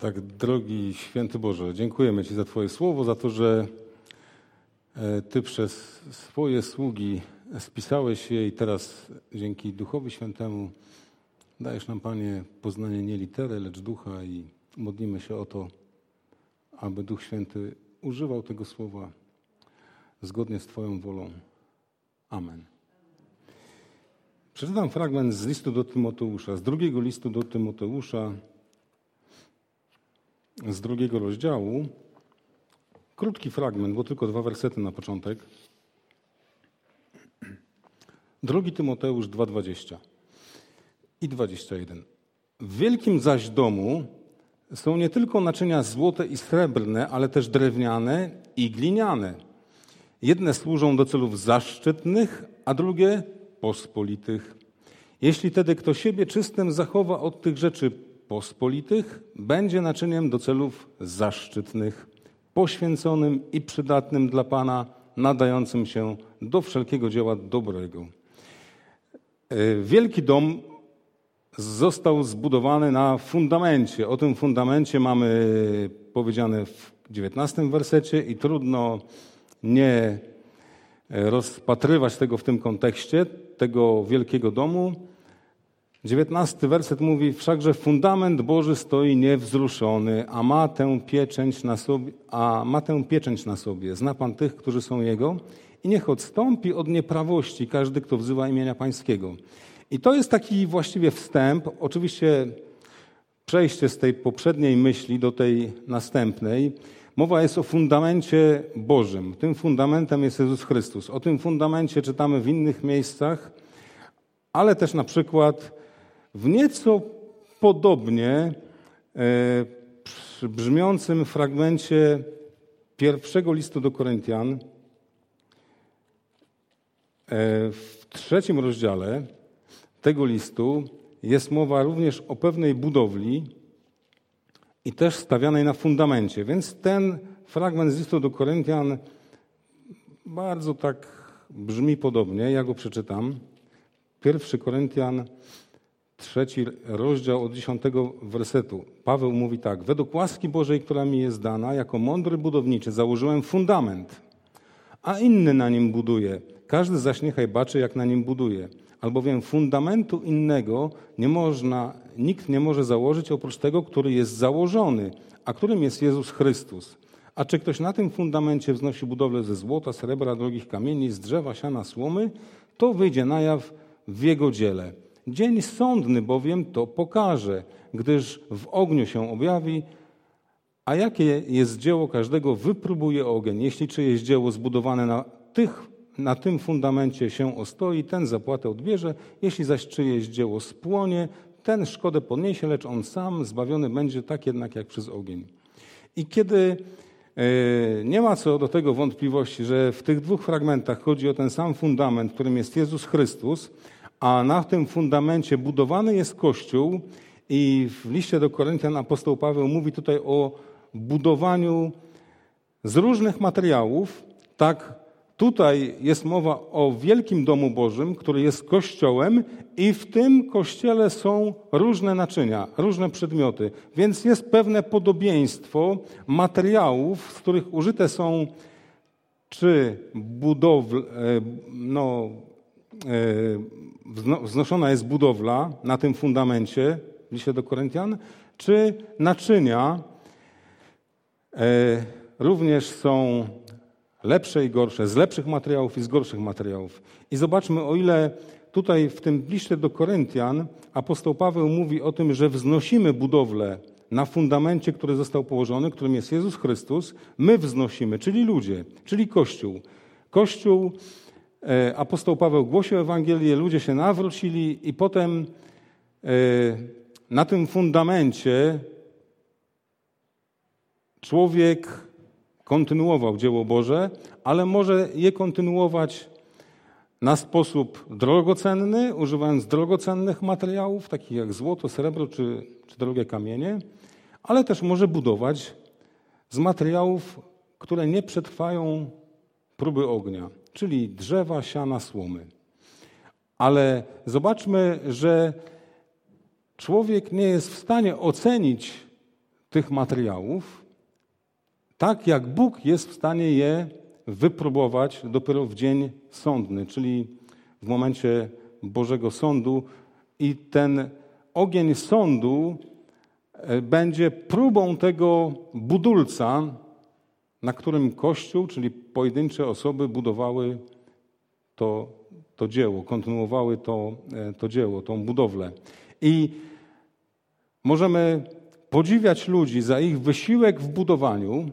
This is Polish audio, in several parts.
Tak, drogi święty Boże, dziękujemy Ci za Twoje słowo, za to, że e, Ty przez swoje sługi spisałeś je i teraz dzięki Duchowi Świętemu dajesz nam, Panie, poznanie nie litery, lecz ducha i modlimy się o to, aby Duch Święty używał tego słowa zgodnie z Twoją wolą. Amen. Przeczytam fragment z listu do Tymoteusza, z drugiego listu do Tymoteusza, z drugiego rozdziału. Krótki fragment, bo tylko dwa wersety na początek. Drugi Tymoteusz 2,20 i 21. W wielkim zaś domu są nie tylko naczynia złote i srebrne, ale też drewniane i gliniane. Jedne służą do celów zaszczytnych, a drugie pospolitych. Jeśli tedy kto siebie czystym zachowa od tych rzeczy pospolitych, będzie naczyniem do celów zaszczytnych, poświęconym i przydatnym dla Pana, nadającym się do wszelkiego dzieła dobrego. E, wielki dom został zbudowany na fundamencie. O tym fundamencie mamy powiedziane w XIX wersecie i trudno nie rozpatrywać tego w tym kontekście, tego wielkiego domu. Dziewiętnasty werset mówi, wszakże fundament Boży stoi niewzruszony, a ma tę pieczęć na sobie, a ma tę pieczęć na sobie. Zna Pan tych, którzy są Jego i niech odstąpi od nieprawości każdy, kto wzywa imienia Pańskiego. I to jest taki właściwie wstęp, oczywiście przejście z tej poprzedniej myśli do tej następnej. Mowa jest o fundamencie Bożym. Tym fundamentem jest Jezus Chrystus. O tym fundamencie czytamy w innych miejscach, ale też na przykład w nieco podobnie e, brzmiącym fragmencie pierwszego listu do Koryntian e, w trzecim rozdziale tego listu jest mowa również o pewnej budowli i też stawianej na fundamencie. Więc ten fragment z listu do Koryntian bardzo tak brzmi podobnie. Ja go przeczytam. Pierwszy Koryntian, trzeci rozdział od dziesiątego wersetu. Paweł mówi tak. Według łaski Bożej, która mi jest dana, jako mądry budowniczy założyłem fundament, a inny na nim buduje. Każdy zaś niechaj baczy, jak na nim buduje albowiem fundamentu innego nie można, nikt nie może założyć oprócz tego, który jest założony, a którym jest Jezus Chrystus. A czy ktoś na tym fundamencie wznosi budowlę ze złota, srebra, drogich kamieni, z drzewa, siana, słomy, to wyjdzie na jaw w jego dziele. Dzień sądny bowiem to pokaże, gdyż w ogniu się objawi, a jakie jest dzieło każdego, wypróbuje ogień. Jeśli czyjeś dzieło zbudowane na tych na tym fundamencie się ostoi, ten zapłatę odbierze, jeśli zaś czyjeś dzieło spłonie, ten szkodę poniesie, lecz on sam zbawiony będzie tak jednak jak przez ogień. I kiedy e, nie ma co do tego wątpliwości, że w tych dwóch fragmentach chodzi o ten sam fundament, którym jest Jezus Chrystus, a na tym fundamencie budowany jest Kościół i w liście do Koryntian apostoł Paweł mówi tutaj o budowaniu z różnych materiałów, tak Tutaj jest mowa o wielkim domu Bożym, który jest kościołem, i w tym kościele są różne naczynia, różne przedmioty. Więc jest pewne podobieństwo materiałów, z których użyte są czy budowle, no, e, wznoszona jest budowla na tym fundamencie liście do Koryntian, czy naczynia e, również są lepsze i gorsze, z lepszych materiałów i z gorszych materiałów. I zobaczmy, o ile tutaj w tym liście do Koryntian apostoł Paweł mówi o tym, że wznosimy budowlę na fundamencie, który został położony, którym jest Jezus Chrystus, my wznosimy, czyli ludzie, czyli Kościół. Kościół, apostoł Paweł głosił Ewangelię, ludzie się nawrócili i potem e, na tym fundamencie człowiek kontynuował dzieło Boże, ale może je kontynuować na sposób drogocenny, używając drogocennych materiałów, takich jak złoto, srebro czy, czy drogie kamienie, ale też może budować z materiałów, które nie przetrwają próby ognia, czyli drzewa, siana, słomy. Ale zobaczmy, że człowiek nie jest w stanie ocenić tych materiałów, tak jak Bóg jest w stanie je wypróbować dopiero w dzień sądny, czyli w momencie Bożego Sądu. I ten ogień sądu e, będzie próbą tego budulca, na którym Kościół, czyli pojedyncze osoby budowały to, to dzieło, kontynuowały to, e, to dzieło, tą budowlę. I możemy podziwiać ludzi za ich wysiłek w budowaniu.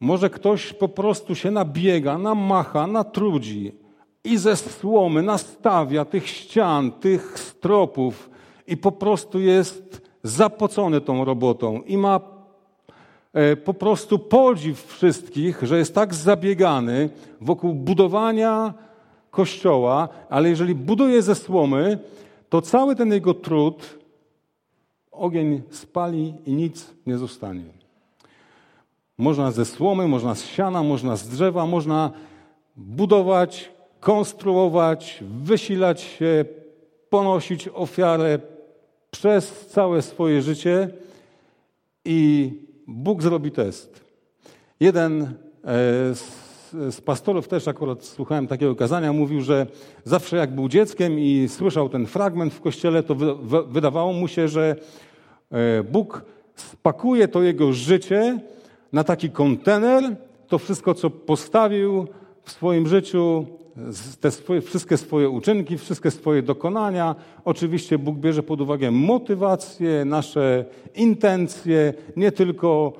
Może ktoś po prostu się nabiega, namacha, natrudzi i ze słomy nastawia tych ścian, tych stropów i po prostu jest zapocony tą robotą i ma po prostu podziw wszystkich, że jest tak zabiegany wokół budowania kościoła, ale jeżeli buduje ze słomy, to cały ten jego trud ogień spali i nic nie zostanie. Można ze słomy, można z siana, można z drzewa, można budować, konstruować, wysilać się, ponosić ofiarę przez całe swoje życie i Bóg zrobi test. Jeden e, z pastorów też akurat słuchałem takiego kazania, mówił, że zawsze jak był dzieckiem i słyszał ten fragment w kościele, to wydawało mu się, że e, Bóg spakuje to jego życie na taki kontener, to wszystko, co postawił w swoim życiu, te swoje, wszystkie swoje uczynki, wszystkie swoje dokonania. Oczywiście Bóg bierze pod uwagę motywacje, nasze intencje, nie tylko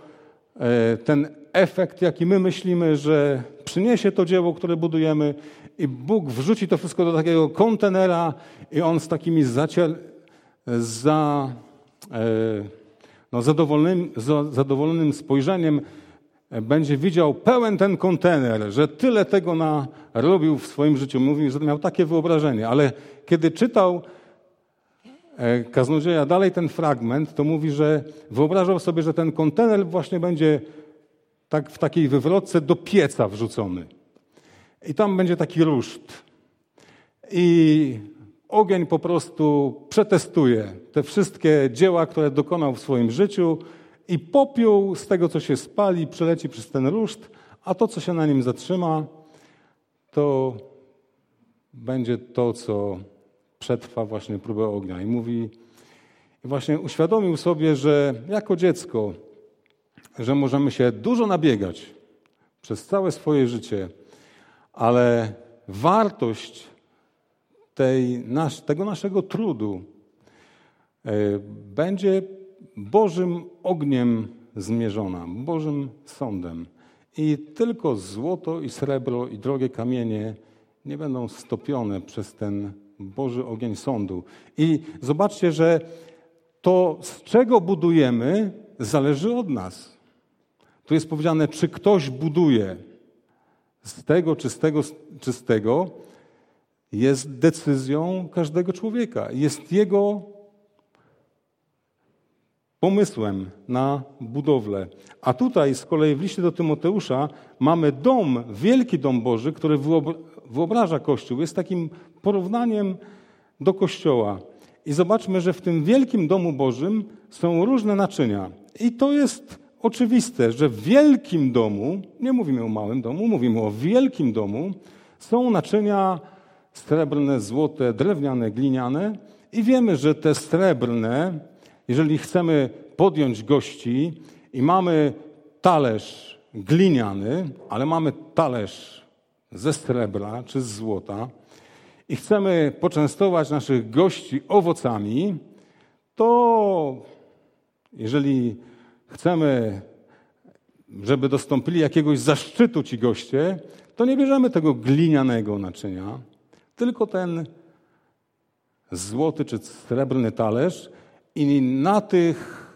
e, ten efekt, jaki my myślimy, że przyniesie to dzieło, które budujemy i Bóg wrzuci to wszystko do takiego kontenera i on z takimi zaciel, za, e, no, zadowolonym, zadowolonym spojrzeniem będzie widział pełen ten kontener, że tyle tego narobił w swoim życiu. Mówi, że miał takie wyobrażenie, ale kiedy czytał e, kaznodzieja dalej ten fragment, to mówi, że wyobrażał sobie, że ten kontener właśnie będzie tak w takiej wywrotce do pieca wrzucony. I tam będzie taki ruszt. I ogień po prostu przetestuje te wszystkie dzieła, które dokonał w swoim życiu i popiół z tego, co się spali, przeleci przez ten ruszt, a to, co się na nim zatrzyma, to będzie to, co przetrwa właśnie próbę ognia. I mówi, właśnie uświadomił sobie, że jako dziecko że możemy się dużo nabiegać przez całe swoje życie, ale wartość tej, tego naszego trudu e, będzie Bożym ogniem zmierzona, Bożym sądem. I tylko złoto i srebro i drogie kamienie nie będą stopione przez ten Boży ogień sądu. I zobaczcie, że to, z czego budujemy, zależy od nas. Tu jest powiedziane, czy ktoś buduje z tego czy z tego, czy z tego, jest decyzją każdego człowieka. Jest jego pomysłem na budowlę. A tutaj z kolei w liście do Tymoteusza mamy dom, wielki dom Boży, który wyobraża Kościół. Jest takim porównaniem do Kościoła. I zobaczmy, że w tym wielkim domu Bożym są różne naczynia. I to jest oczywiste, że w wielkim domu, nie mówimy o małym domu, mówimy o wielkim domu, są naczynia srebrne, złote, drewniane, gliniane i wiemy, że te srebrne, jeżeli chcemy podjąć gości i mamy talerz gliniany, ale mamy talerz ze srebra czy z złota i chcemy poczęstować naszych gości owocami, to jeżeli chcemy, żeby dostąpili jakiegoś zaszczytu ci goście, to nie bierzemy tego glinianego naczynia, tylko ten złoty czy srebrny talerz i na tych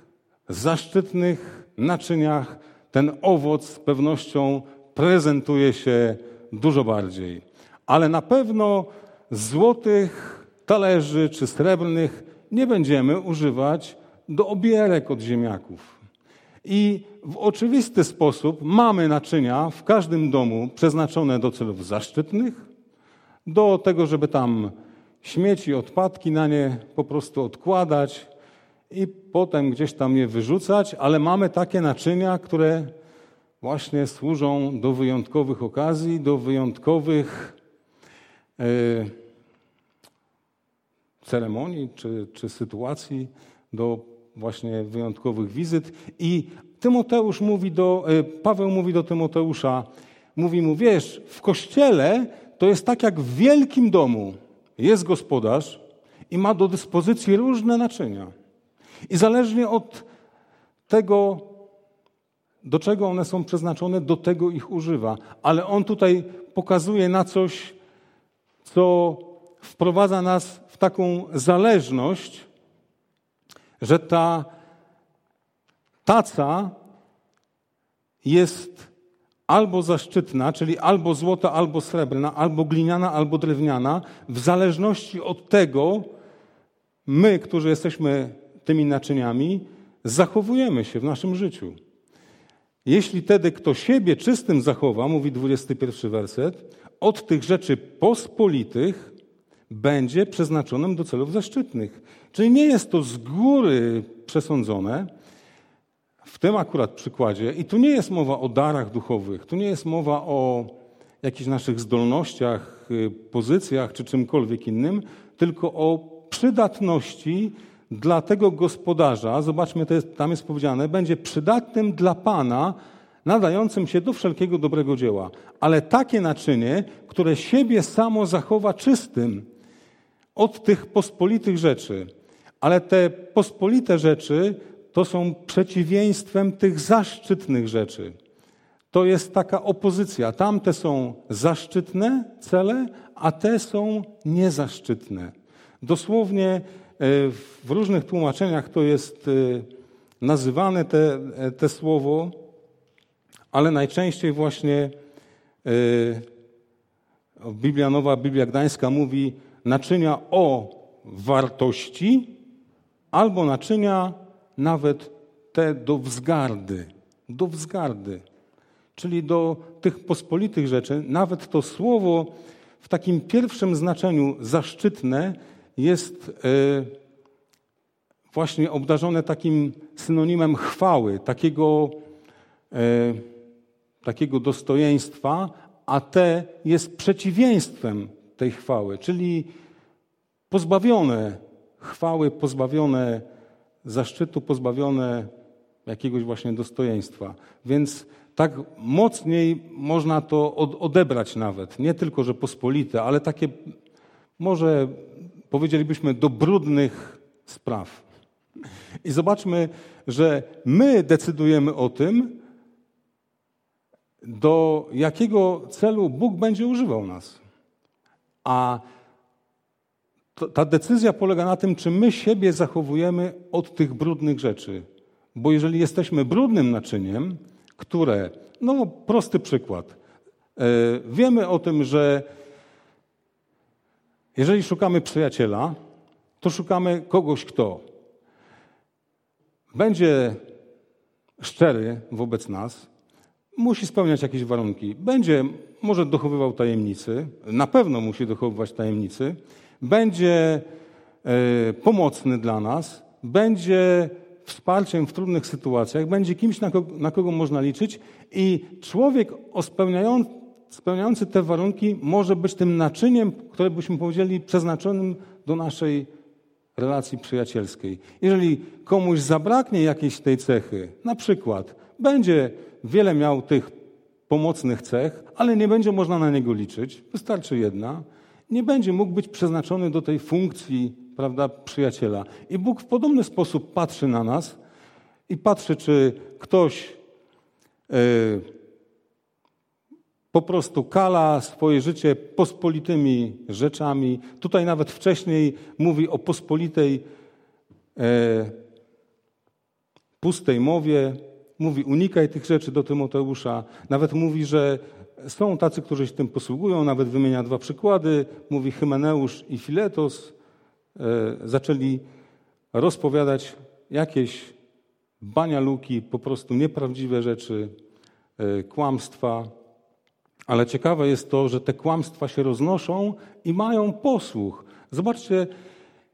zaszczytnych naczyniach ten owoc z pewnością prezentuje się dużo bardziej. Ale na pewno złotych talerzy czy srebrnych nie będziemy używać do obierek od ziemniaków. I w oczywisty sposób mamy naczynia w każdym domu przeznaczone do celów zaszczytnych, do tego, żeby tam śmieci, odpadki na nie po prostu odkładać i potem gdzieś tam je wyrzucać, ale mamy takie naczynia, które właśnie służą do wyjątkowych okazji, do wyjątkowych e, ceremonii czy, czy sytuacji, do właśnie wyjątkowych wizyt. I Tymoteusz mówi do, e, Paweł mówi do Tymoteusza, mówi mu, wiesz, w kościele to jest tak jak w wielkim domu. Jest gospodarz i ma do dyspozycji różne naczynia. I zależnie od tego, do czego one są przeznaczone, do tego ich używa. Ale on tutaj pokazuje na coś, co wprowadza nas w taką zależność, że ta taca jest albo zaszczytna, czyli albo złota, albo srebrna, albo gliniana, albo drewniana, w zależności od tego, my, którzy jesteśmy tymi naczyniami, zachowujemy się w naszym życiu. Jeśli tedy kto siebie czystym zachowa, mówi 21 werset, od tych rzeczy pospolitych będzie przeznaczonym do celów zaszczytnych. Czyli nie jest to z góry przesądzone, w tym akurat przykładzie, i tu nie jest mowa o darach duchowych, tu nie jest mowa o jakichś naszych zdolnościach, y, pozycjach czy czymkolwiek innym, tylko o przydatności dla tego gospodarza, zobaczmy, to jest, tam jest powiedziane, będzie przydatnym dla Pana, nadającym się do wszelkiego dobrego dzieła. Ale takie naczynie, które siebie samo zachowa czystym od tych pospolitych rzeczy. Ale te pospolite rzeczy to są przeciwieństwem tych zaszczytnych rzeczy. To jest taka opozycja. Tamte są zaszczytne cele, a te są niezaszczytne. Dosłownie w różnych tłumaczeniach to jest e, nazywane te, e, te słowo, ale najczęściej właśnie Biblia Nowa, Biblia Gdańska mówi naczynia o wartości albo naczynia nawet te do wzgardy, do wzgardy, czyli do tych pospolitych rzeczy. Nawet to słowo w takim pierwszym znaczeniu zaszczytne jest e, właśnie obdarzone takim synonimem chwały, takiego, e, takiego dostojeństwa, a te jest przeciwieństwem tej chwały, czyli pozbawione chwały, pozbawione zaszczytu, pozbawione jakiegoś właśnie dostojeństwa. Więc tak mocniej można to odebrać nawet. Nie tylko, że pospolite, ale takie może powiedzielibyśmy do brudnych spraw. I zobaczmy, że my decydujemy o tym, do jakiego celu Bóg będzie używał nas. A ta decyzja polega na tym, czy my siebie zachowujemy od tych brudnych rzeczy. Bo jeżeli jesteśmy brudnym naczyniem, które, no prosty przykład, e, wiemy o tym, że jeżeli szukamy przyjaciela, to szukamy kogoś, kto będzie szczery wobec nas, musi spełniać jakieś warunki, będzie może dochowywał tajemnicy, na pewno musi dochowywać tajemnicy, będzie e, pomocny dla nas, będzie wsparciem w trudnych sytuacjach, będzie kimś, na kogo, na kogo można liczyć i człowiek spełniający, spełniający te warunki może być tym naczyniem, które byśmy powiedzieli, przeznaczonym do naszej relacji przyjacielskiej. Jeżeli komuś zabraknie jakiejś tej cechy, na przykład będzie wiele miał tych pomocnych cech, ale nie będzie można na niego liczyć, wystarczy jedna, nie będzie mógł być przeznaczony do tej funkcji prawda, przyjaciela. I Bóg w podobny sposób patrzy na nas i patrzy, czy ktoś yy, po prostu kala swoje życie pospolitymi rzeczami. Tutaj nawet wcześniej mówi o pospolitej yy, pustej mowie. Mówi, unikaj tych rzeczy do Tymoteusza. Nawet mówi, że są tacy, którzy się tym posługują, nawet wymienia dwa przykłady. Mówi Hymeneusz i Filetos. E, zaczęli rozpowiadać jakieś banialuki, po prostu nieprawdziwe rzeczy, e, kłamstwa. Ale ciekawe jest to, że te kłamstwa się roznoszą i mają posłuch. Zobaczcie,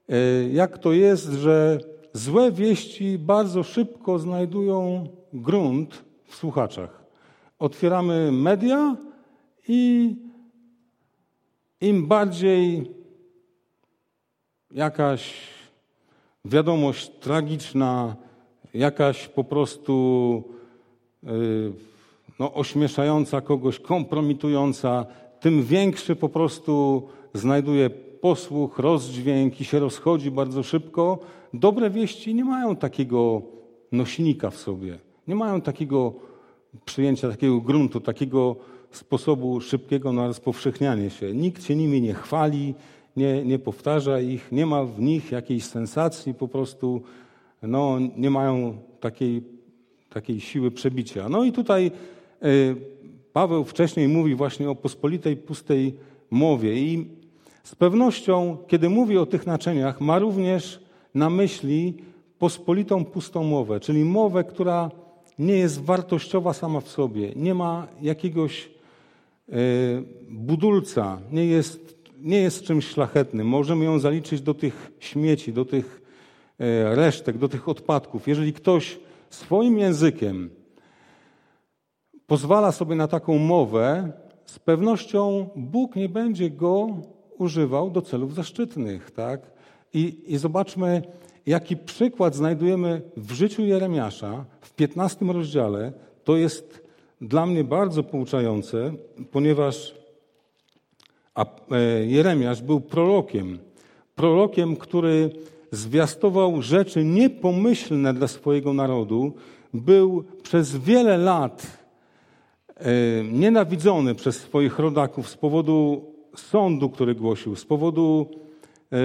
e, jak to jest, że złe wieści bardzo szybko znajdują grunt w słuchaczach. Otwieramy media i im bardziej jakaś wiadomość tragiczna, jakaś po prostu yy, no, ośmieszająca kogoś, kompromitująca, tym większy po prostu znajduje posłuch, rozdźwięk i się rozchodzi bardzo szybko. Dobre wieści nie mają takiego nośnika w sobie, nie mają takiego przyjęcia, takiego gruntu, takiego sposobu szybkiego na rozpowszechnianie się. Nikt się nimi nie chwali, nie, nie powtarza ich, nie ma w nich jakiejś sensacji, po prostu no, nie mają takiej, takiej siły przebicia. No i tutaj Paweł wcześniej mówi właśnie o pospolitej, pustej mowie i z pewnością, kiedy mówi o tych naczyniach, ma również na myśli pospolitą, pustą mowę, czyli mowę, która nie jest wartościowa sama w sobie, nie ma jakiegoś e, budulca, nie jest, nie jest czymś szlachetnym. Możemy ją zaliczyć do tych śmieci, do tych e, resztek, do tych odpadków. Jeżeli ktoś swoim językiem pozwala sobie na taką mowę, z pewnością Bóg nie będzie go używał do celów zaszczytnych. Tak? I, I zobaczmy, jaki przykład znajdujemy w życiu Jeremiasza w 15 rozdziale. To jest dla mnie bardzo pouczające, ponieważ e, Jeremiasz był prorokiem. Prorokiem, który zwiastował rzeczy niepomyślne dla swojego narodu, był przez wiele lat nienawidzony przez swoich rodaków z powodu sądu, który głosił, z powodu e,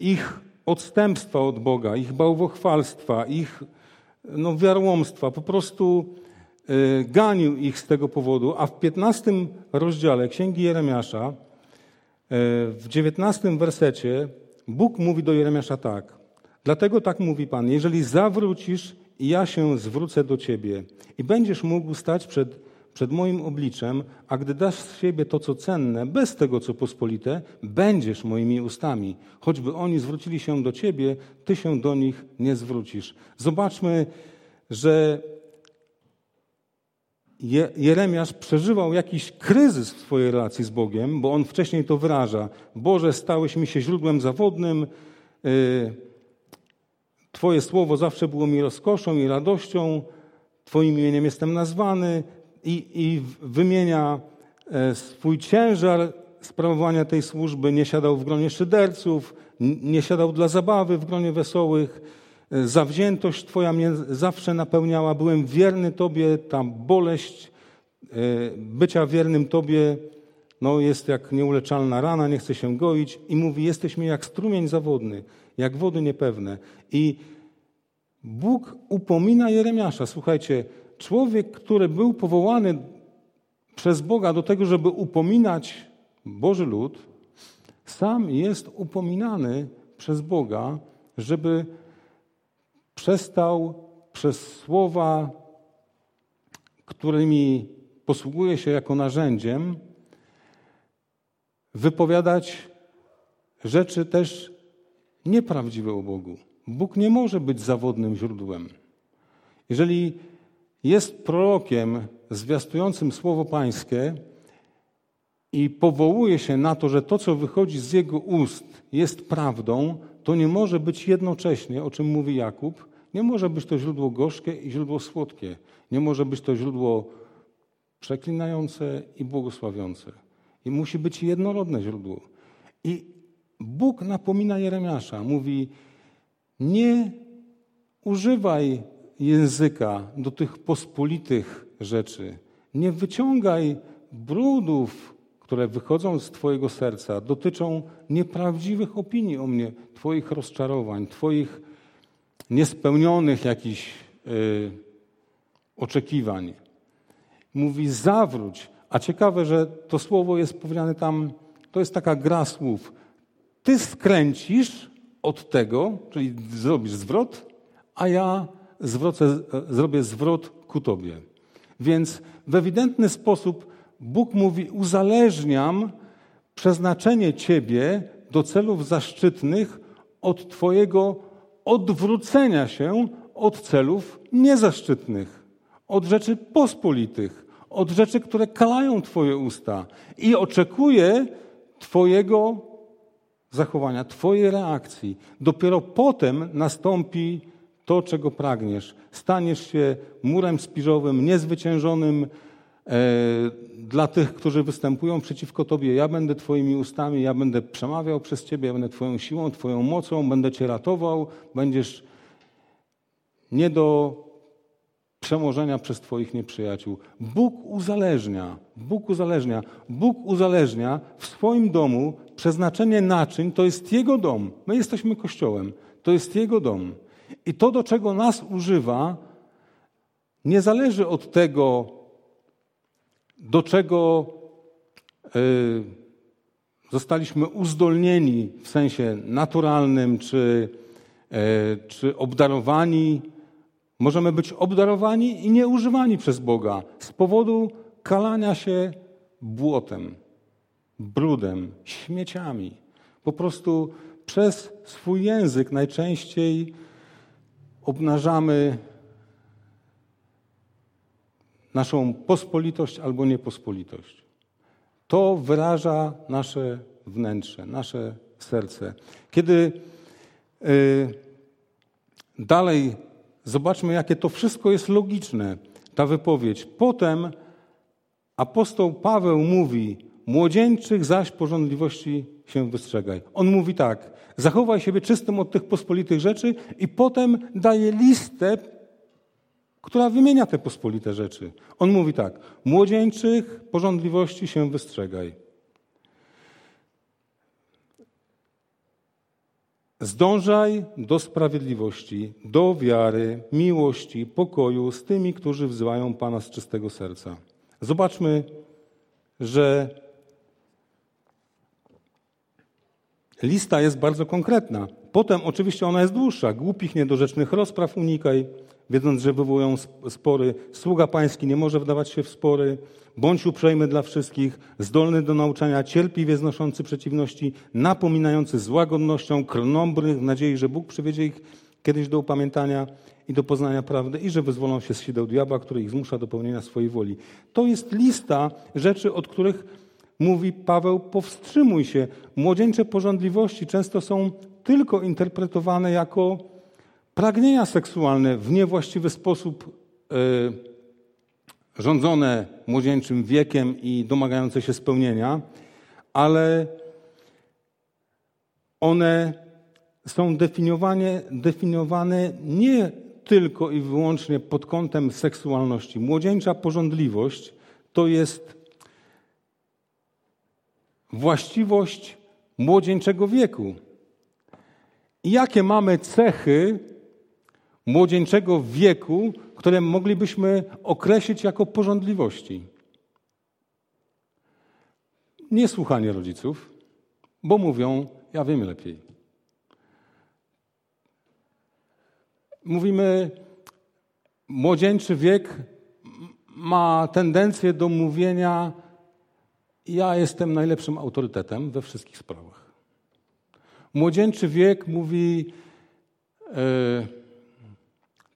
ich odstępstwa od Boga, ich bałwochwalstwa, ich no, wiarłomstwa, po prostu e, ganił ich z tego powodu, a w 15 rozdziale Księgi Jeremiasza, w 19 wersecie, Bóg mówi do Jeremiasza tak. Dlatego tak mówi Pan, jeżeli zawrócisz ja się zwrócę do Ciebie i będziesz mógł stać przed przed moim obliczem, a gdy dasz z siebie to, co cenne, bez tego, co pospolite, będziesz moimi ustami. Choćby oni zwrócili się do ciebie, ty się do nich nie zwrócisz. Zobaczmy, że Jeremiasz przeżywał jakiś kryzys w swojej relacji z Bogiem, bo on wcześniej to wyraża. Boże, stałeś mi się źródłem zawodnym, y, Twoje słowo zawsze było mi rozkoszą i radością, Twoim imieniem jestem nazwany, i, i wymienia e, swój ciężar sprawowania tej służby, nie siadał w gronie szyderców, nie siadał dla zabawy w gronie wesołych. E, zawziętość Twoja mnie zawsze napełniała, byłem wierny Tobie, ta boleść e, bycia wiernym Tobie no, jest jak nieuleczalna rana, nie chce się goić. I mówi, jesteś mi jak strumień zawodny, jak wody niepewne. I Bóg upomina Jeremiasza, słuchajcie, człowiek, który był powołany przez Boga do tego, żeby upominać Boży lud, sam jest upominany przez Boga, żeby przestał przez słowa, którymi posługuje się jako narzędziem, wypowiadać rzeczy też nieprawdziwe o Bogu. Bóg nie może być zawodnym źródłem. Jeżeli jest prorokiem zwiastującym słowo Pańskie i powołuje się na to, że to, co wychodzi z jego ust, jest prawdą, to nie może być jednocześnie, o czym mówi Jakub, nie może być to źródło gorzkie i źródło słodkie. Nie może być to źródło przeklinające i błogosławiące. I musi być jednorodne źródło. I Bóg napomina Jeremiasza, mówi: Nie używaj języka, do tych pospolitych rzeczy. Nie wyciągaj brudów, które wychodzą z Twojego serca, dotyczą nieprawdziwych opinii o mnie, Twoich rozczarowań, Twoich niespełnionych jakichś yy, oczekiwań. Mówi zawróć. A ciekawe, że to słowo jest powiedziane tam, to jest taka gra słów. Ty skręcisz od tego, czyli zrobisz zwrot, a ja zwrócę, zrobię zwrot ku Tobie. Więc w ewidentny sposób Bóg mówi: Uzależniam przeznaczenie Ciebie do celów zaszczytnych od Twojego odwrócenia się od celów niezaszczytnych, od rzeczy pospolitych, od rzeczy, które kalają Twoje usta i oczekuje Twojego zachowania, Twojej reakcji. Dopiero potem nastąpi to, czego pragniesz. Staniesz się murem spiżowym, niezwyciężonym e, dla tych, którzy występują przeciwko Tobie. Ja będę Twoimi ustami, ja będę przemawiał przez Ciebie, ja będę Twoją siłą, Twoją mocą, będę Cię ratował, będziesz nie do przemożenia przez Twoich nieprzyjaciół. Bóg uzależnia, Bóg uzależnia, Bóg uzależnia w swoim domu przeznaczenie naczyń, to jest Jego dom. My jesteśmy Kościołem, to jest Jego dom. I to, do czego nas używa, nie zależy od tego, do czego y, zostaliśmy uzdolnieni w sensie naturalnym czy, y, czy obdarowani Możemy być obdarowani i nieużywani przez Boga z powodu kalania się błotem, brudem, śmieciami. Po prostu przez swój język najczęściej obnażamy naszą pospolitość albo niepospolitość. To wyraża nasze wnętrze, nasze serce. Kiedy y, dalej Zobaczmy, jakie to wszystko jest logiczne, ta wypowiedź. Potem apostoł Paweł mówi, młodzieńczych zaś porządliwości się wystrzegaj. On mówi tak, zachowaj siebie czystym od tych pospolitych rzeczy i potem daje listę, która wymienia te pospolite rzeczy. On mówi tak, młodzieńczych porządliwości się wystrzegaj. Zdążaj do sprawiedliwości, do wiary, miłości, pokoju z tymi, którzy wzywają Pana z czystego serca. Zobaczmy, że lista jest bardzo konkretna. Potem oczywiście ona jest dłuższa. Głupich, niedorzecznych rozpraw unikaj, wiedząc, że wywołują spory. Sługa pański nie może wdawać się w spory. Bądź uprzejmy dla wszystkich, zdolny do nauczania, cierpliwie znoszący przeciwności, napominający z łagodnością, krnąbrnych w nadziei, że Bóg przywiedzie ich kiedyś do upamiętania i do poznania prawdy i że wyzwolą się z sideł diabła, który ich zmusza do pełnienia swojej woli. To jest lista rzeczy, od których mówi Paweł, powstrzymuj się. Młodzieńcze porządliwości często są tylko interpretowane jako pragnienia seksualne w niewłaściwy sposób yy, rządzone młodzieńczym wiekiem i domagające się spełnienia, ale one są definiowane, definiowane nie tylko i wyłącznie pod kątem seksualności. Młodzieńcza porządliwość to jest właściwość młodzieńczego wieku. I jakie mamy cechy młodzieńczego wieku, które moglibyśmy określić jako porządliwości. Niesłuchanie rodziców, bo mówią, ja wiem lepiej. Mówimy, młodzieńczy wiek ma tendencję do mówienia, ja jestem najlepszym autorytetem we wszystkich sprawach. Młodzieńczy wiek mówi, yy,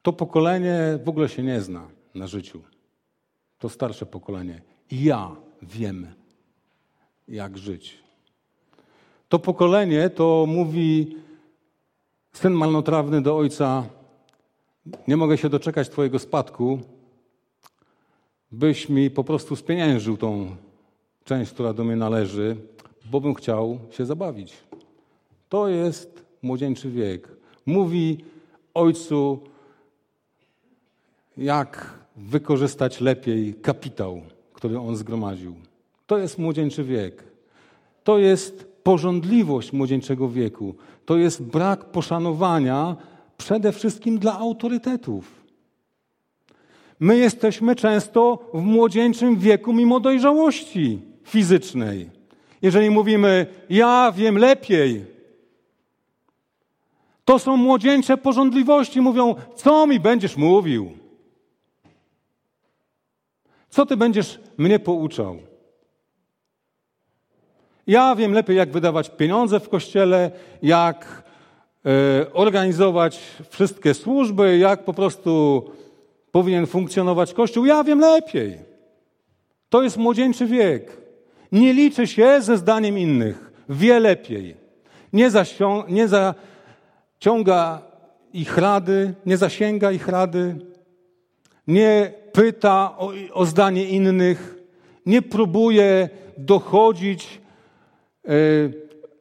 to pokolenie w ogóle się nie zna na życiu. To starsze pokolenie. Ja wiem, jak żyć. To pokolenie to mówi syn marnotrawny do ojca: Nie mogę się doczekać Twojego spadku, byś mi po prostu spieniężył tą część, która do mnie należy, bo bym chciał się zabawić. To jest młodzieńczy wiek. Mówi ojcu: jak wykorzystać lepiej kapitał, który on zgromadził. To jest młodzieńczy wiek. To jest porządliwość młodzieńczego wieku. To jest brak poszanowania przede wszystkim dla autorytetów. My jesteśmy często w młodzieńczym wieku mimo dojrzałości fizycznej. Jeżeli mówimy, ja wiem lepiej, to są młodzieńcze porządliwości. Mówią, co mi będziesz mówił? Co ty będziesz mnie pouczał? Ja wiem lepiej, jak wydawać pieniądze w kościele, jak e, organizować wszystkie służby, jak po prostu powinien funkcjonować Kościół. Ja wiem lepiej. To jest młodzieńczy wiek. Nie liczy się ze zdaniem innych. Wie lepiej. Nie, zasią- nie zaciąga ich rady, nie zasięga ich rady, nie pyta o, o zdanie innych, nie próbuje dochodzić e,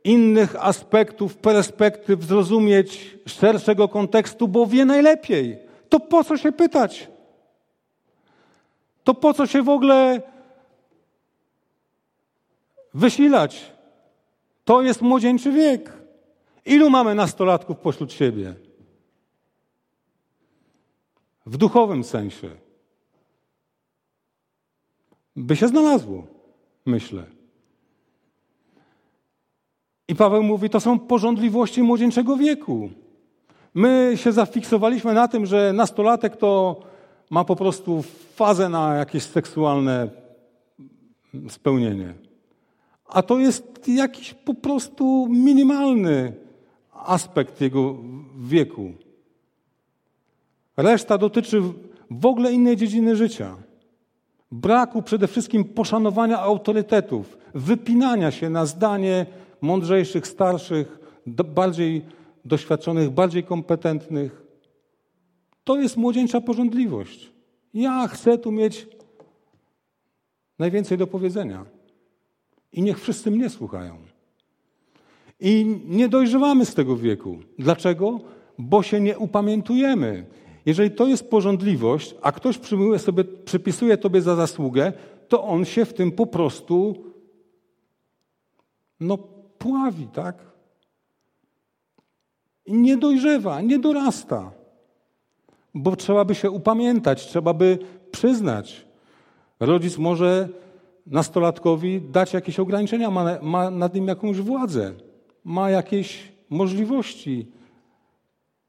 innych aspektów, perspektyw, zrozumieć szerszego kontekstu, bo wie najlepiej. To po co się pytać? To po co się w ogóle wysilać? To jest młodzieńczy wiek. Ilu mamy nastolatków pośród siebie? W duchowym sensie. By się znalazło, myślę. I Paweł mówi, to są porządliwości młodzieńczego wieku. My się zafiksowaliśmy na tym, że nastolatek to ma po prostu fazę na jakieś seksualne spełnienie. A to jest jakiś po prostu minimalny aspekt jego wieku. Reszta dotyczy w ogóle innej dziedziny życia. Braku przede wszystkim poszanowania autorytetów, wypinania się na zdanie mądrzejszych, starszych, bardziej doświadczonych, bardziej kompetentnych. To jest młodzieńcza porządliwość. Ja chcę tu mieć najwięcej do powiedzenia. I niech wszyscy mnie słuchają. I nie dojrzewamy z tego wieku. Dlaczego? Bo się nie upamiętujemy. Jeżeli to jest porządliwość, a ktoś sobie, przypisuje tobie za zasługę, to on się w tym po prostu no, pławi, tak? I nie dojrzewa, nie dorasta. Bo trzeba by się upamiętać, trzeba by przyznać. Rodzic może nastolatkowi dać jakieś ograniczenia, ma, ma nad nim jakąś władzę, ma jakieś możliwości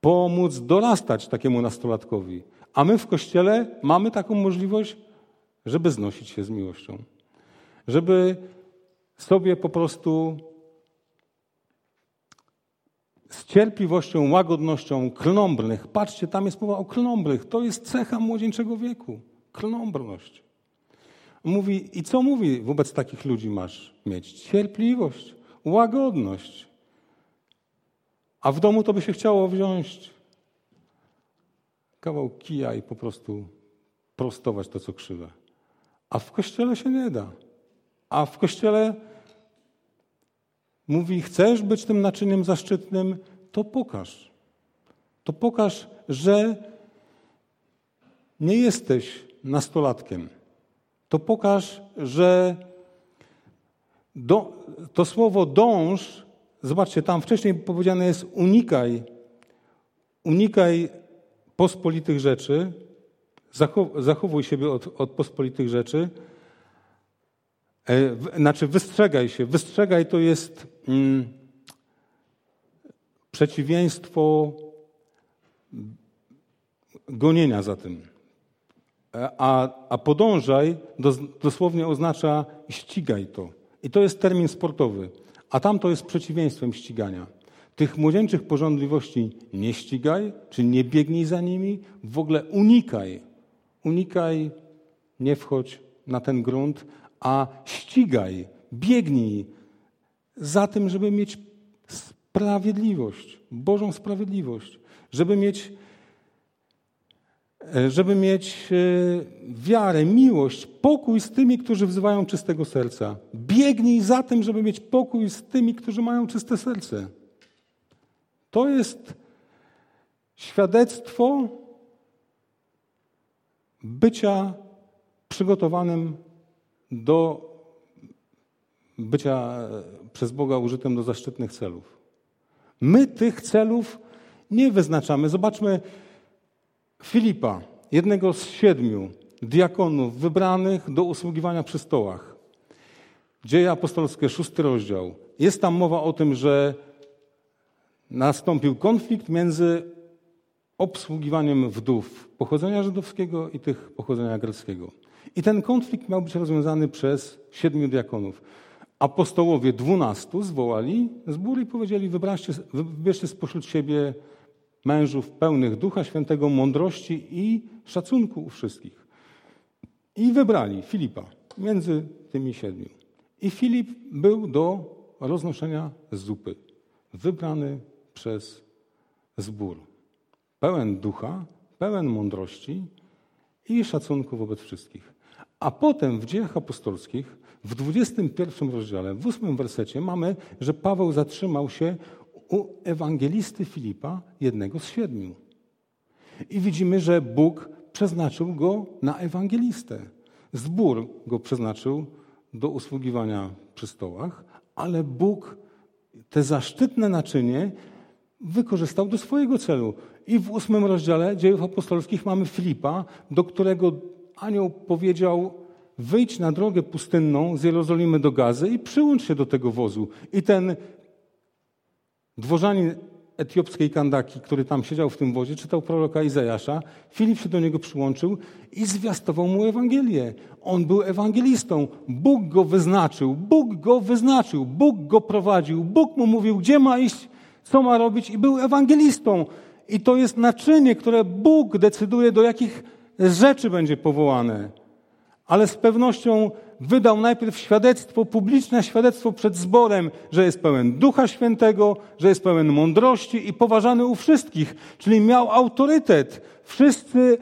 pomóc dorastać takiemu nastolatkowi. A my w kościele mamy taką możliwość, żeby znosić się z miłością. Żeby sobie po prostu z cierpliwością, łagodnością, klnąbrnych. Patrzcie, tam jest mowa o klnąbrych. To jest cecha młodzieńczego wieku. Klnąbrność. Mówi, i co mówi wobec takich ludzi masz mieć? Cierpliwość, łagodność. A w domu to by się chciało wziąć kawał kija i po prostu prostować to, co krzywe. A w kościele się nie da. A w kościele mówi: Chcesz być tym naczyniem zaszczytnym, to pokaż. To pokaż, że nie jesteś nastolatkiem. To pokaż, że do, to słowo dąż, zobaczcie, tam wcześniej powiedziane jest unikaj, unikaj pospolitych rzeczy, zachowuj siebie od, od pospolitych rzeczy, e, znaczy wystrzegaj się. Wystrzegaj to jest mm, przeciwieństwo gonienia za tym. A, a podążaj dosłownie oznacza ścigaj to. I to jest termin sportowy. A tam to jest przeciwieństwem ścigania. Tych młodzieńczych porządliwości nie ścigaj, czy nie biegnij za nimi, w ogóle unikaj. Unikaj, nie wchodź na ten grunt, a ścigaj, biegnij za tym, żeby mieć sprawiedliwość, Bożą sprawiedliwość, żeby mieć, żeby mieć e, wiarę, miłość, pokój z tymi, którzy wzywają czystego serca. Biegnij za tym, żeby mieć pokój z tymi, którzy mają czyste serce. To jest świadectwo bycia przygotowanym do bycia przez Boga użytym do zaszczytnych celów. My tych celów nie wyznaczamy. Zobaczmy Filipa, jednego z siedmiu diakonów wybranych do usługiwania przy stołach. Dzieje apostolskie, szósty rozdział. Jest tam mowa o tym, że nastąpił konflikt między obsługiwaniem wdów pochodzenia żydowskiego i tych pochodzenia greckiego. I ten konflikt miał być rozwiązany przez siedmiu diakonów. apostołowie dwunastu zwołali zbór i powiedzieli, wybierzcie spośród siebie mężów pełnych Ducha Świętego, mądrości i szacunku u wszystkich. I wybrali Filipa między tymi siedmiu. I Filip był do roznoszenia zupy, wybrany przez zbór. Pełen ducha, pełen mądrości i szacunku wobec wszystkich. A potem w dziejach apostolskich, w 21 rozdziale, w 8 wersecie mamy, że Paweł zatrzymał się u ewangelisty Filipa, jednego z siedmiu. I widzimy, że Bóg przeznaczył go na ewangelistę. Zbór go przeznaczył do usługiwania przy stołach, ale Bóg te zaszczytne naczynie wykorzystał do swojego celu. I w ósmym rozdziale dziejów apostolskich mamy Filipa, do którego anioł powiedział: Wyjdź na drogę pustynną z Jerozolimy do Gazy i przyłącz się do tego wozu. I ten dworzanin etiopskiej Kandaki, który tam siedział w tym wozie, czytał proroka Izajasza. Filip się do niego przyłączył i zwiastował mu Ewangelię. On był ewangelistą. Bóg go wyznaczył, Bóg go wyznaczył, Bóg go prowadził, Bóg mu mówił, gdzie ma iść, co ma robić i był ewangelistą. I to jest naczynie, które Bóg decyduje, do jakich rzeczy będzie powołane. Ale z pewnością wydał najpierw świadectwo, publiczne świadectwo przed zborem, że jest pełen Ducha Świętego, że jest pełen mądrości i poważany u wszystkich, czyli miał autorytet. Wszyscy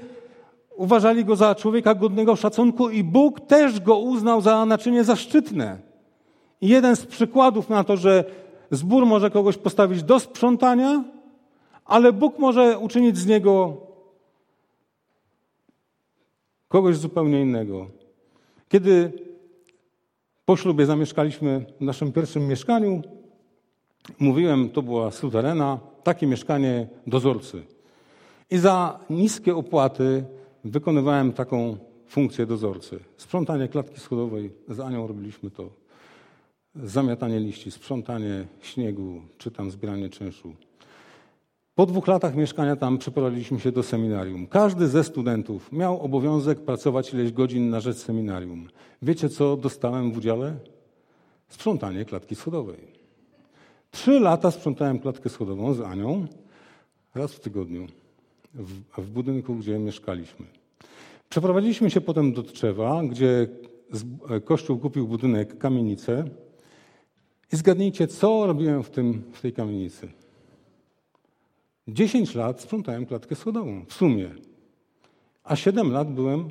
uważali go za człowieka godnego szacunku i Bóg też go uznał za naczynie zaszczytne. I jeden z przykładów na to, że zbór może kogoś postawić do sprzątania, ale Bóg może uczynić z niego kogoś zupełnie innego. Kiedy po ślubie zamieszkaliśmy w naszym pierwszym mieszkaniu, mówiłem, to była suterena, takie mieszkanie dozorcy. I za niskie opłaty wykonywałem taką funkcję dozorcy. Sprzątanie klatki schodowej, z Anią robiliśmy to. Zamiatanie liści, sprzątanie śniegu, czy tam zbieranie czynszu. Po dwóch latach mieszkania tam przeprowadziliśmy się do seminarium. Każdy ze studentów miał obowiązek pracować ileś godzin na rzecz seminarium. Wiecie, co dostałem w udziale? Sprzątanie klatki schodowej. Trzy lata sprzątałem klatkę schodową z Anią raz w tygodniu w, w budynku, gdzie mieszkaliśmy. Przeprowadziliśmy się potem do Tczewa, gdzie Kościół kupił budynek, kamienicę. I zgadnijcie, co robiłem w, tym, w tej kamienicy. 10 lat sprzątałem klatkę schodową w sumie, a 7 lat byłem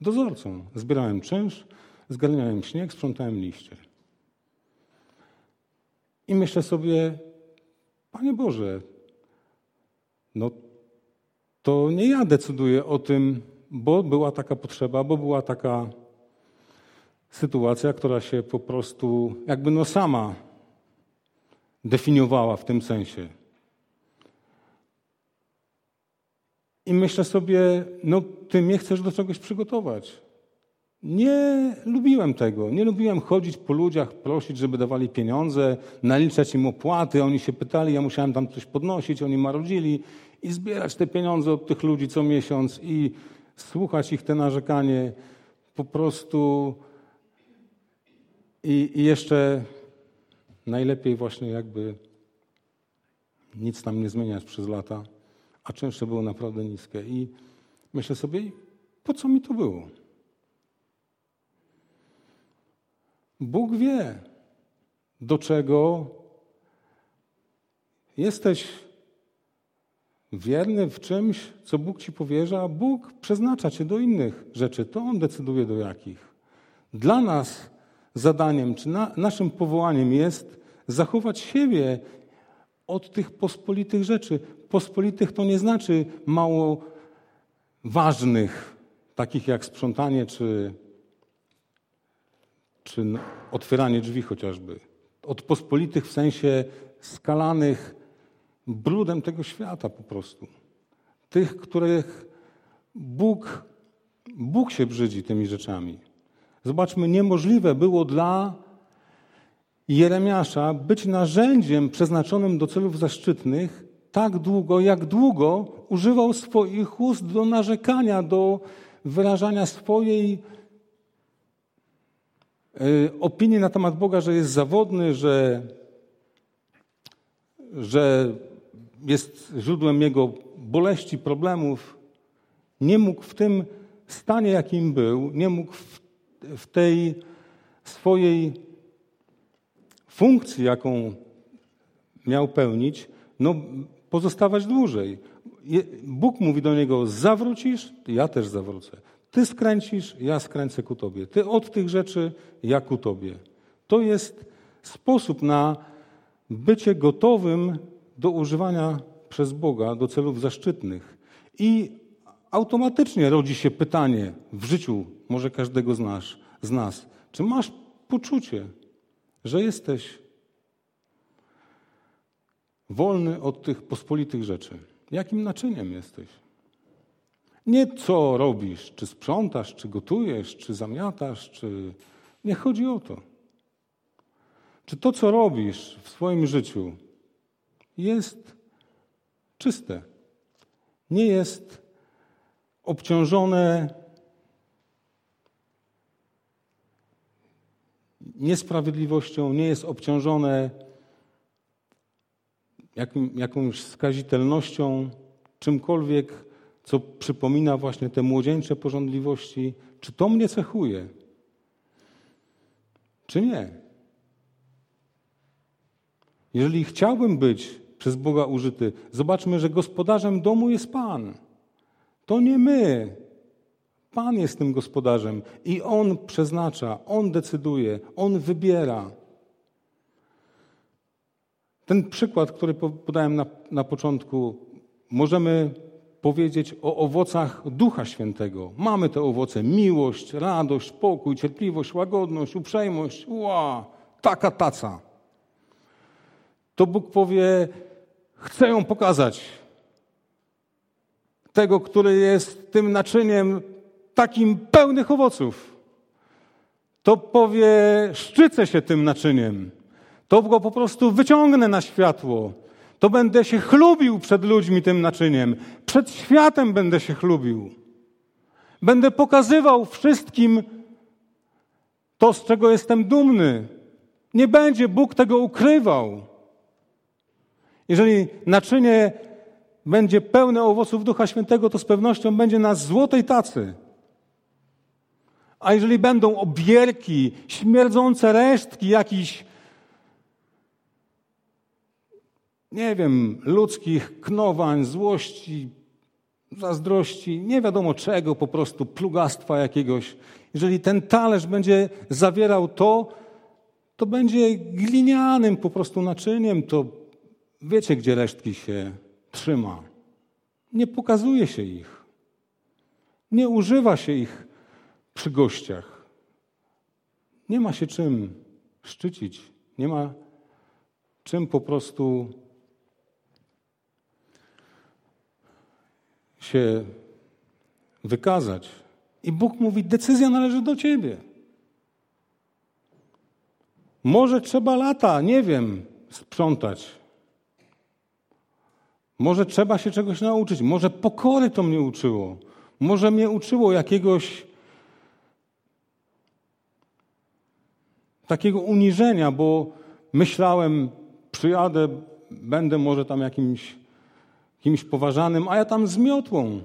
dozorcą. Zbierałem czynsz, zgarniałem śnieg, sprzątałem liście. I myślę sobie, Panie Boże, no to nie ja decyduję o tym, bo była taka potrzeba, bo była taka sytuacja, która się po prostu jakby no sama definiowała w tym sensie. I myślę sobie, no ty mnie chcesz do czegoś przygotować. Nie lubiłem tego. Nie lubiłem chodzić po ludziach, prosić, żeby dawali pieniądze, naliczać im opłaty. Oni się pytali, ja musiałem tam coś podnosić, oni marudzili i zbierać te pieniądze od tych ludzi co miesiąc i słuchać ich te narzekanie. Po prostu i, i jeszcze najlepiej właśnie jakby nic tam nie zmieniać przez lata a często było naprawdę niskie. I myślę sobie, po co mi to było? Bóg wie, do czego jesteś wierny w czymś, co Bóg ci powierza, a Bóg przeznacza cię do innych rzeczy. To On decyduje do jakich. Dla nas zadaniem, czy na, naszym powołaniem jest zachować siebie od tych pospolitych rzeczy. Pospolitych to nie znaczy mało ważnych, takich jak sprzątanie czy, czy otwieranie drzwi chociażby. Od pospolitych w sensie skalanych brudem tego świata po prostu. Tych, których Bóg, Bóg się brzydzi tymi rzeczami. Zobaczmy, niemożliwe było dla Jeremiasza być narzędziem przeznaczonym do celów zaszczytnych tak długo, jak długo używał swoich ust do narzekania, do wyrażania swojej opinie na temat Boga, że jest zawodny, że, że jest źródłem jego boleści, problemów. Nie mógł w tym stanie, jakim był, nie mógł w, w tej swojej funkcji, jaką miał pełnić, no, pozostawać dłużej. Bóg mówi do niego: zawrócisz, ja też zawrócę. Ty skręcisz, ja skręcę ku tobie. Ty od tych rzeczy, ja ku tobie. To jest sposób na bycie gotowym do używania przez Boga do celów zaszczytnych. I automatycznie rodzi się pytanie w życiu, może każdego z nas, z nas czy masz poczucie, że jesteś wolny od tych pospolitych rzeczy? Jakim naczyniem jesteś? Nie co robisz, czy sprzątasz, czy gotujesz, czy zamiatasz, czy. Nie chodzi o to. Czy to, co robisz w swoim życiu, jest czyste? Nie jest obciążone niesprawiedliwością, nie jest obciążone jakim, jakąś skazitelnością, czymkolwiek, co przypomina właśnie te młodzieńcze porządliwości. Czy to mnie cechuje? Czy nie? Jeżeli chciałbym być przez Boga użyty, zobaczmy, że gospodarzem domu jest Pan. To nie my. Pan jest tym gospodarzem i On przeznacza, On decyduje, On wybiera. Ten przykład, który podałem na, na początku, możemy powiedzieć o owocach Ducha Świętego. Mamy te owoce: miłość, radość, pokój, cierpliwość, łagodność, uprzejmość. Ła, taka taca. To Bóg powie: Chcę ją pokazać. Tego, który jest tym naczyniem takim pełnych owoców. To powie: Szczycę się tym naczyniem to go po prostu wyciągnę na światło. To będę się chlubił przed ludźmi tym naczyniem. Przed światem będę się chlubił. Będę pokazywał wszystkim to, z czego jestem dumny. Nie będzie Bóg tego ukrywał. Jeżeli naczynie będzie pełne owoców Ducha Świętego, to z pewnością będzie na złotej tacy. A jeżeli będą obierki, śmierdzące resztki jakichś nie wiem, ludzkich knowań, złości, zazdrości, nie wiadomo czego, po prostu plugastwa jakiegoś. Jeżeli ten talerz będzie zawierał to, to będzie glinianym po prostu naczyniem, to wiecie, gdzie resztki się trzyma. Nie pokazuje się ich. Nie używa się ich przy gościach. Nie ma się czym szczycić. Nie ma czym po prostu się wykazać. I Bóg mówi: decyzja należy do ciebie. Może trzeba lata, nie wiem, sprzątać. Może trzeba się czegoś nauczyć. Może pokory to mnie uczyło. Może mnie uczyło jakiegoś takiego uniżenia, bo myślałem, przyjadę, będę może tam jakimś kimś poważanym, a ja tam z miotłą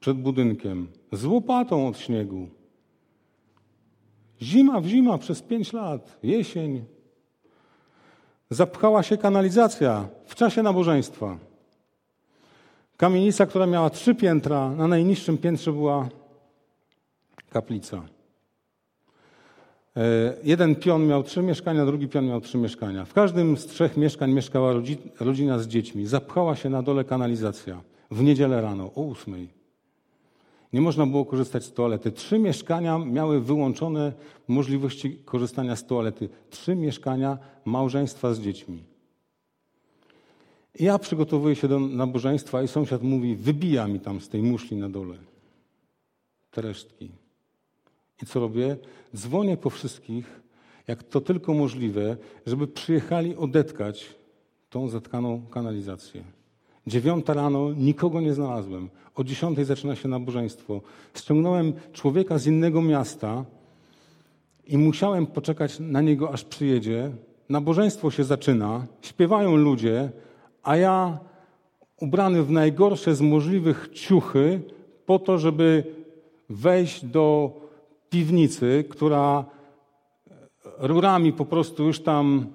przed budynkiem, z łopatą od śniegu. Zima w zima przez pięć lat, jesień. Zapchała się kanalizacja w czasie nabożeństwa. Kamienica, która miała trzy piętra, na najniższym piętrze była kaplica. E, jeden pion miał trzy mieszkania, drugi pion miał trzy mieszkania. W każdym z trzech mieszkań mieszkała rodzina z dziećmi. Zapchała się na dole kanalizacja w niedzielę rano o ósmej. Nie można było korzystać z toalety. Trzy mieszkania miały wyłączone możliwości korzystania z toalety. Trzy mieszkania małżeństwa z dziećmi. Ja przygotowuję się do nabożeństwa i sąsiad mówi, wybija mi tam z tej muszli na dole te resztki. I co robię? Dzwonię po wszystkich, jak to tylko możliwe, żeby przyjechali odetkać tą zatkaną kanalizację. Dziewiąta rano nikogo nie znalazłem. O dziesiątej zaczyna się nabożeństwo. Ściągnąłem człowieka z innego miasta i musiałem poczekać na niego, aż przyjedzie. Nabożeństwo się zaczyna, śpiewają ludzie, a ja ubrany w najgorsze z możliwych ciuchy, po to, żeby wejść do piwnicy, która rurami po prostu już tam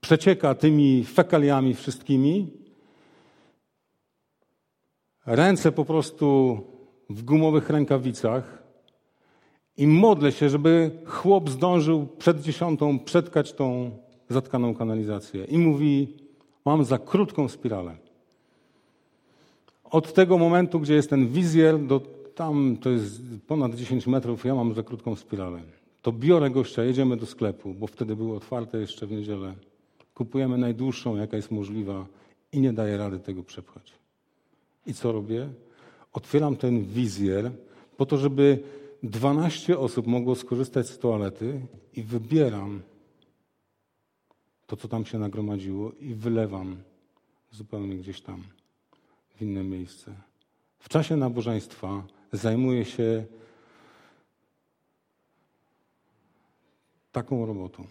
przecieka tymi fekaliami wszystkimi. Ręce po prostu w gumowych rękawicach i modlę się, żeby chłop zdążył przed dziesiątą przetkać tą zatkaną kanalizację. I mówi, mam za krótką spiralę. Od tego momentu, gdzie jest ten wizjer, do tam to jest ponad 10 metrów, ja mam za krótką spiralę. To biorę gościa, jedziemy do sklepu, bo wtedy było otwarte jeszcze w niedzielę. Kupujemy najdłuższą, jaka jest możliwa i nie daję rady tego przepchać. I co robię? Otwieram ten wizjer po to, żeby 12 osób mogło skorzystać z toalety i wybieram to, co tam się nagromadziło i wylewam zupełnie gdzieś tam w inne miejsce. W czasie nabożeństwa zajmuję się taką robotą.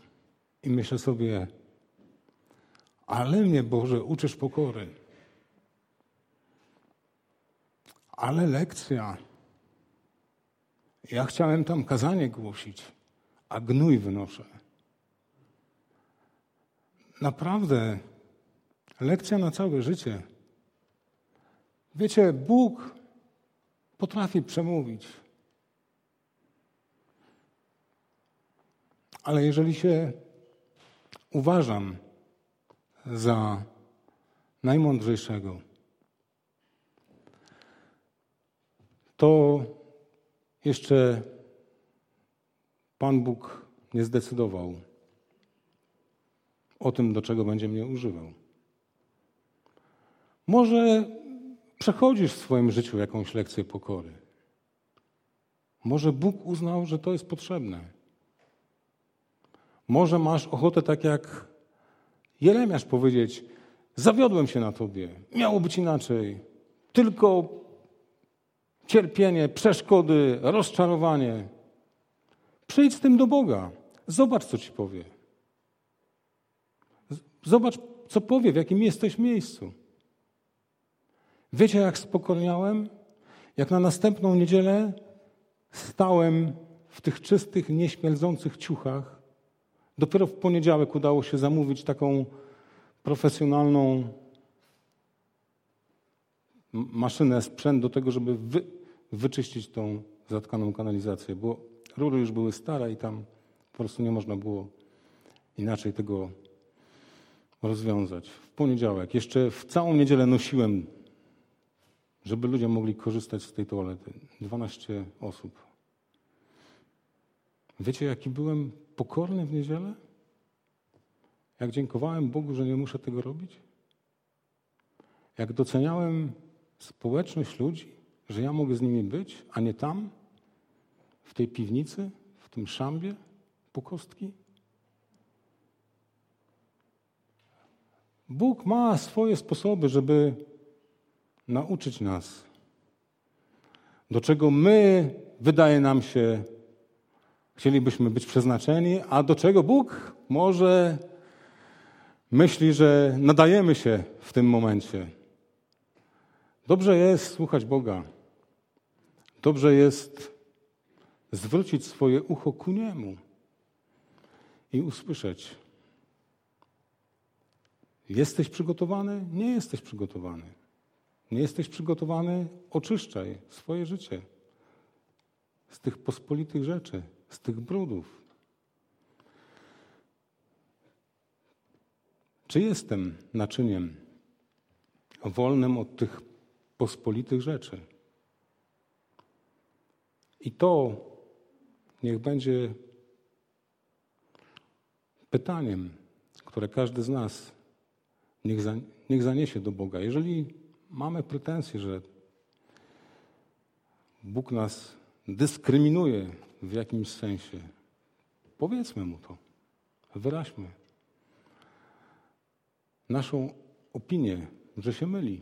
I myślę sobie, ale mnie Boże uczysz pokory. Ale lekcja. Ja chciałem tam kazanie głosić, a gnój wynoszę. Naprawdę, lekcja na całe życie. Wiecie, Bóg potrafi przemówić. Ale jeżeli się uważam za najmądrzejszego, to jeszcze Pan Bóg nie zdecydował o tym, do czego będzie mnie używał. Może przechodzisz w swoim życiu jakąś lekcję pokory. Może Bóg uznał, że to jest potrzebne. Może masz ochotę, tak jak Jeremiasz, powiedzieć: Zawiodłem się na tobie, miało być inaczej. Tylko cierpienie, przeszkody, rozczarowanie. Przyjdź z tym do Boga. Zobacz, co ci powie. Zobacz, co powie, w jakim jesteś miejscu. Wiecie, jak spokorniałem? Jak na następną niedzielę stałem w tych czystych, nieśmierdzących ciuchach. Dopiero w poniedziałek udało się zamówić taką profesjonalną maszynę, sprzęt do tego, żeby wy, wyczyścić tą zatkaną kanalizację, bo rury już były stare i tam po prostu nie można było inaczej tego rozwiązać. W poniedziałek, jeszcze w całą niedzielę nosiłem żeby ludzie mogli korzystać z tej toalety. 12 osób. Wiecie, jaki byłem pokorny w niedzielę? Jak dziękowałem Bogu, że nie muszę tego robić? Jak doceniałem społeczność ludzi, że ja mogę z nimi być, a nie tam, w tej piwnicy, w tym szambie po kostki? Bóg ma swoje sposoby, żeby nauczyć nas, do czego my, wydaje nam się, chcielibyśmy być przeznaczeni, a do czego Bóg może myśli, że nadajemy się w tym momencie. Dobrze jest słuchać Boga. Dobrze jest zwrócić swoje ucho ku Niemu i usłyszeć. Jesteś przygotowany? Nie jesteś przygotowany. Nie jesteś przygotowany? Oczyszczaj swoje życie z tych pospolitych rzeczy, z tych brudów. Czy jestem naczyniem wolnym od tych pospolitych rzeczy? I to niech będzie pytaniem, które każdy z nas niech, za, niech zaniesie do Boga. Jeżeli mamy pretensje, że Bóg nas dyskryminuje w jakimś sensie. Powiedzmy mu to, wyraźmy naszą opinię, że się myli,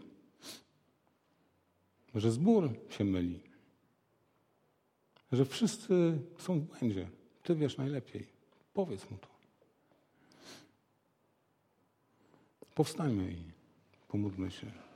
że zbór się myli, że wszyscy są w błędzie. Ty wiesz najlepiej. Powiedz mu to. Powstańmy i pomódlmy się.